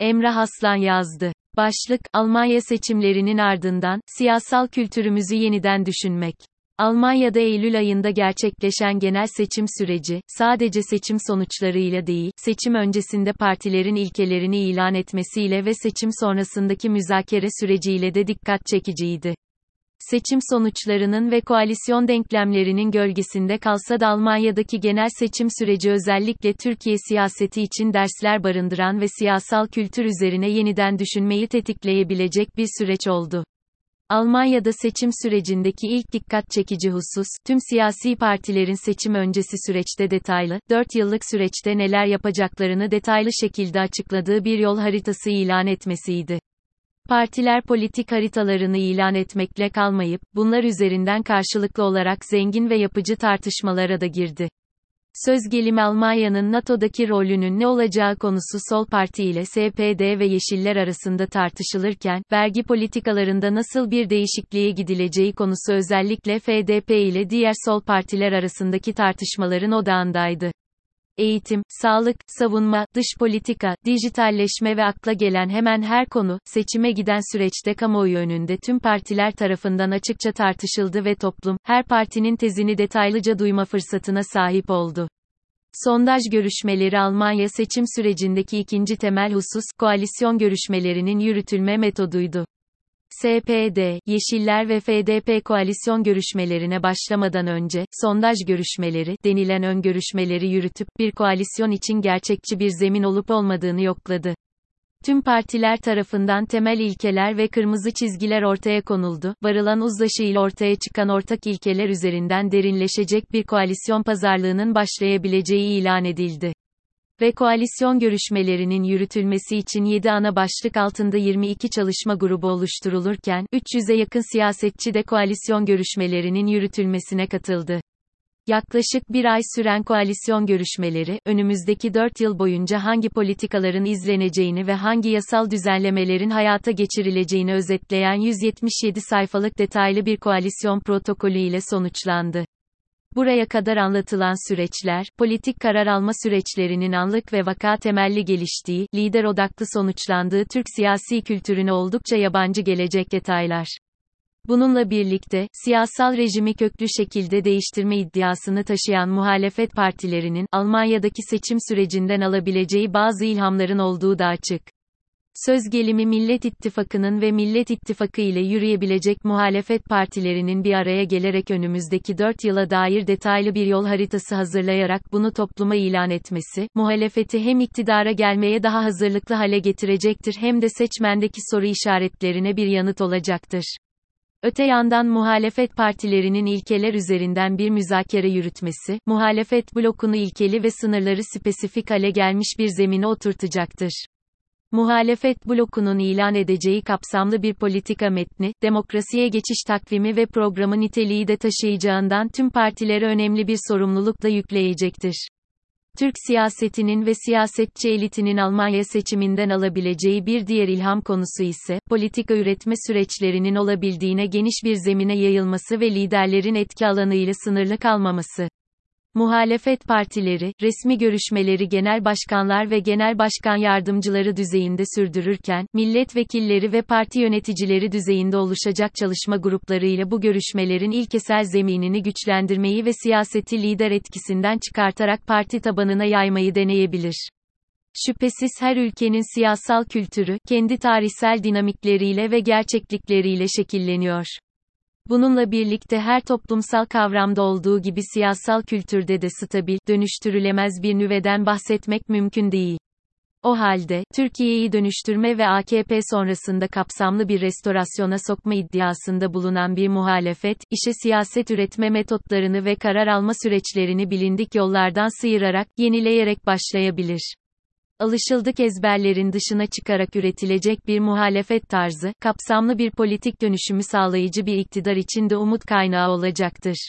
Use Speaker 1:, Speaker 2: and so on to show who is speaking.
Speaker 1: Emrah Aslan yazdı. Başlık, Almanya seçimlerinin ardından, siyasal kültürümüzü yeniden düşünmek. Almanya'da Eylül ayında gerçekleşen genel seçim süreci, sadece seçim sonuçlarıyla değil, seçim öncesinde partilerin ilkelerini ilan etmesiyle ve seçim sonrasındaki müzakere süreciyle de dikkat çekiciydi. Seçim sonuçlarının ve koalisyon denklemlerinin gölgesinde kalsa da Almanya'daki genel seçim süreci özellikle Türkiye siyaseti için dersler barındıran ve siyasal kültür üzerine yeniden düşünmeyi tetikleyebilecek bir süreç oldu. Almanya'da seçim sürecindeki ilk dikkat çekici husus, tüm siyasi partilerin seçim öncesi süreçte detaylı, 4 yıllık süreçte neler yapacaklarını detaylı şekilde açıkladığı bir yol haritası ilan etmesiydi. Partiler politik haritalarını ilan etmekle kalmayıp, bunlar üzerinden karşılıklı olarak zengin ve yapıcı tartışmalara da girdi. Söz gelimi Almanya'nın NATO'daki rolünün ne olacağı konusu Sol Parti ile SPD ve Yeşiller arasında tartışılırken, vergi politikalarında nasıl bir değişikliğe gidileceği konusu özellikle FDP ile diğer sol partiler arasındaki tartışmaların odağındaydı. Eğitim, sağlık, savunma, dış politika, dijitalleşme ve akla gelen hemen her konu, seçime giden süreçte kamuoyu önünde tüm partiler tarafından açıkça tartışıldı ve toplum, her partinin tezini detaylıca duyma fırsatına sahip oldu. Sondaj görüşmeleri Almanya seçim sürecindeki ikinci temel husus, koalisyon görüşmelerinin yürütülme metoduydu. SPD, Yeşiller ve FDP koalisyon görüşmelerine başlamadan önce, sondaj görüşmeleri, denilen ön görüşmeleri yürütüp, bir koalisyon için gerçekçi bir zemin olup olmadığını yokladı. Tüm partiler tarafından temel ilkeler ve kırmızı çizgiler ortaya konuldu. Varılan uzlaşıyla ortaya çıkan ortak ilkeler üzerinden derinleşecek bir koalisyon pazarlığının başlayabileceği ilan edildi ve koalisyon görüşmelerinin yürütülmesi için 7 ana başlık altında 22 çalışma grubu oluşturulurken, 300'e yakın siyasetçi de koalisyon görüşmelerinin yürütülmesine katıldı. Yaklaşık bir ay süren koalisyon görüşmeleri, önümüzdeki 4 yıl boyunca hangi politikaların izleneceğini ve hangi yasal düzenlemelerin hayata geçirileceğini özetleyen 177 sayfalık detaylı bir koalisyon protokolü ile sonuçlandı. Buraya kadar anlatılan süreçler, politik karar alma süreçlerinin anlık ve vaka temelli geliştiği, lider odaklı sonuçlandığı Türk siyasi kültürüne oldukça yabancı gelecek detaylar. Bununla birlikte, siyasal rejimi köklü şekilde değiştirme iddiasını taşıyan muhalefet partilerinin, Almanya'daki seçim sürecinden alabileceği bazı ilhamların olduğu da açık. Söz gelimi Millet İttifakı'nın ve Millet İttifakı ile yürüyebilecek muhalefet partilerinin bir araya gelerek önümüzdeki 4 yıla dair detaylı bir yol haritası hazırlayarak bunu topluma ilan etmesi, muhalefeti hem iktidara gelmeye daha hazırlıklı hale getirecektir hem de seçmendeki soru işaretlerine bir yanıt olacaktır. Öte yandan muhalefet partilerinin ilkeler üzerinden bir müzakere yürütmesi, muhalefet blokunu ilkeli ve sınırları spesifik hale gelmiş bir zemine oturtacaktır. Muhalefet blokunun ilan edeceği kapsamlı bir politika metni, demokrasiye geçiş takvimi ve programı niteliği de taşıyacağından tüm partilere önemli bir sorumlulukla yükleyecektir. Türk siyasetinin ve siyasetçi elitinin Almanya seçiminden alabileceği bir diğer ilham konusu ise, politika üretme süreçlerinin olabildiğine geniş bir zemine yayılması ve liderlerin etki alanıyla sınırlı kalmaması. Muhalefet partileri, resmi görüşmeleri genel başkanlar ve genel başkan yardımcıları düzeyinde sürdürürken, milletvekilleri ve parti yöneticileri düzeyinde oluşacak çalışma gruplarıyla bu görüşmelerin ilkesel zeminini güçlendirmeyi ve siyaseti lider etkisinden çıkartarak parti tabanına yaymayı deneyebilir. Şüphesiz her ülkenin siyasal kültürü, kendi tarihsel dinamikleriyle ve gerçeklikleriyle şekilleniyor. Bununla birlikte her toplumsal kavramda olduğu gibi siyasal kültürde de stabil, dönüştürülemez bir nüveden bahsetmek mümkün değil. O halde, Türkiye'yi dönüştürme ve AKP sonrasında kapsamlı bir restorasyona sokma iddiasında bulunan bir muhalefet, işe siyaset üretme metotlarını ve karar alma süreçlerini bilindik yollardan sıyırarak, yenileyerek başlayabilir alışıldık ezberlerin dışına çıkarak üretilecek bir muhalefet tarzı, kapsamlı bir politik dönüşümü sağlayıcı bir iktidar için de umut kaynağı olacaktır.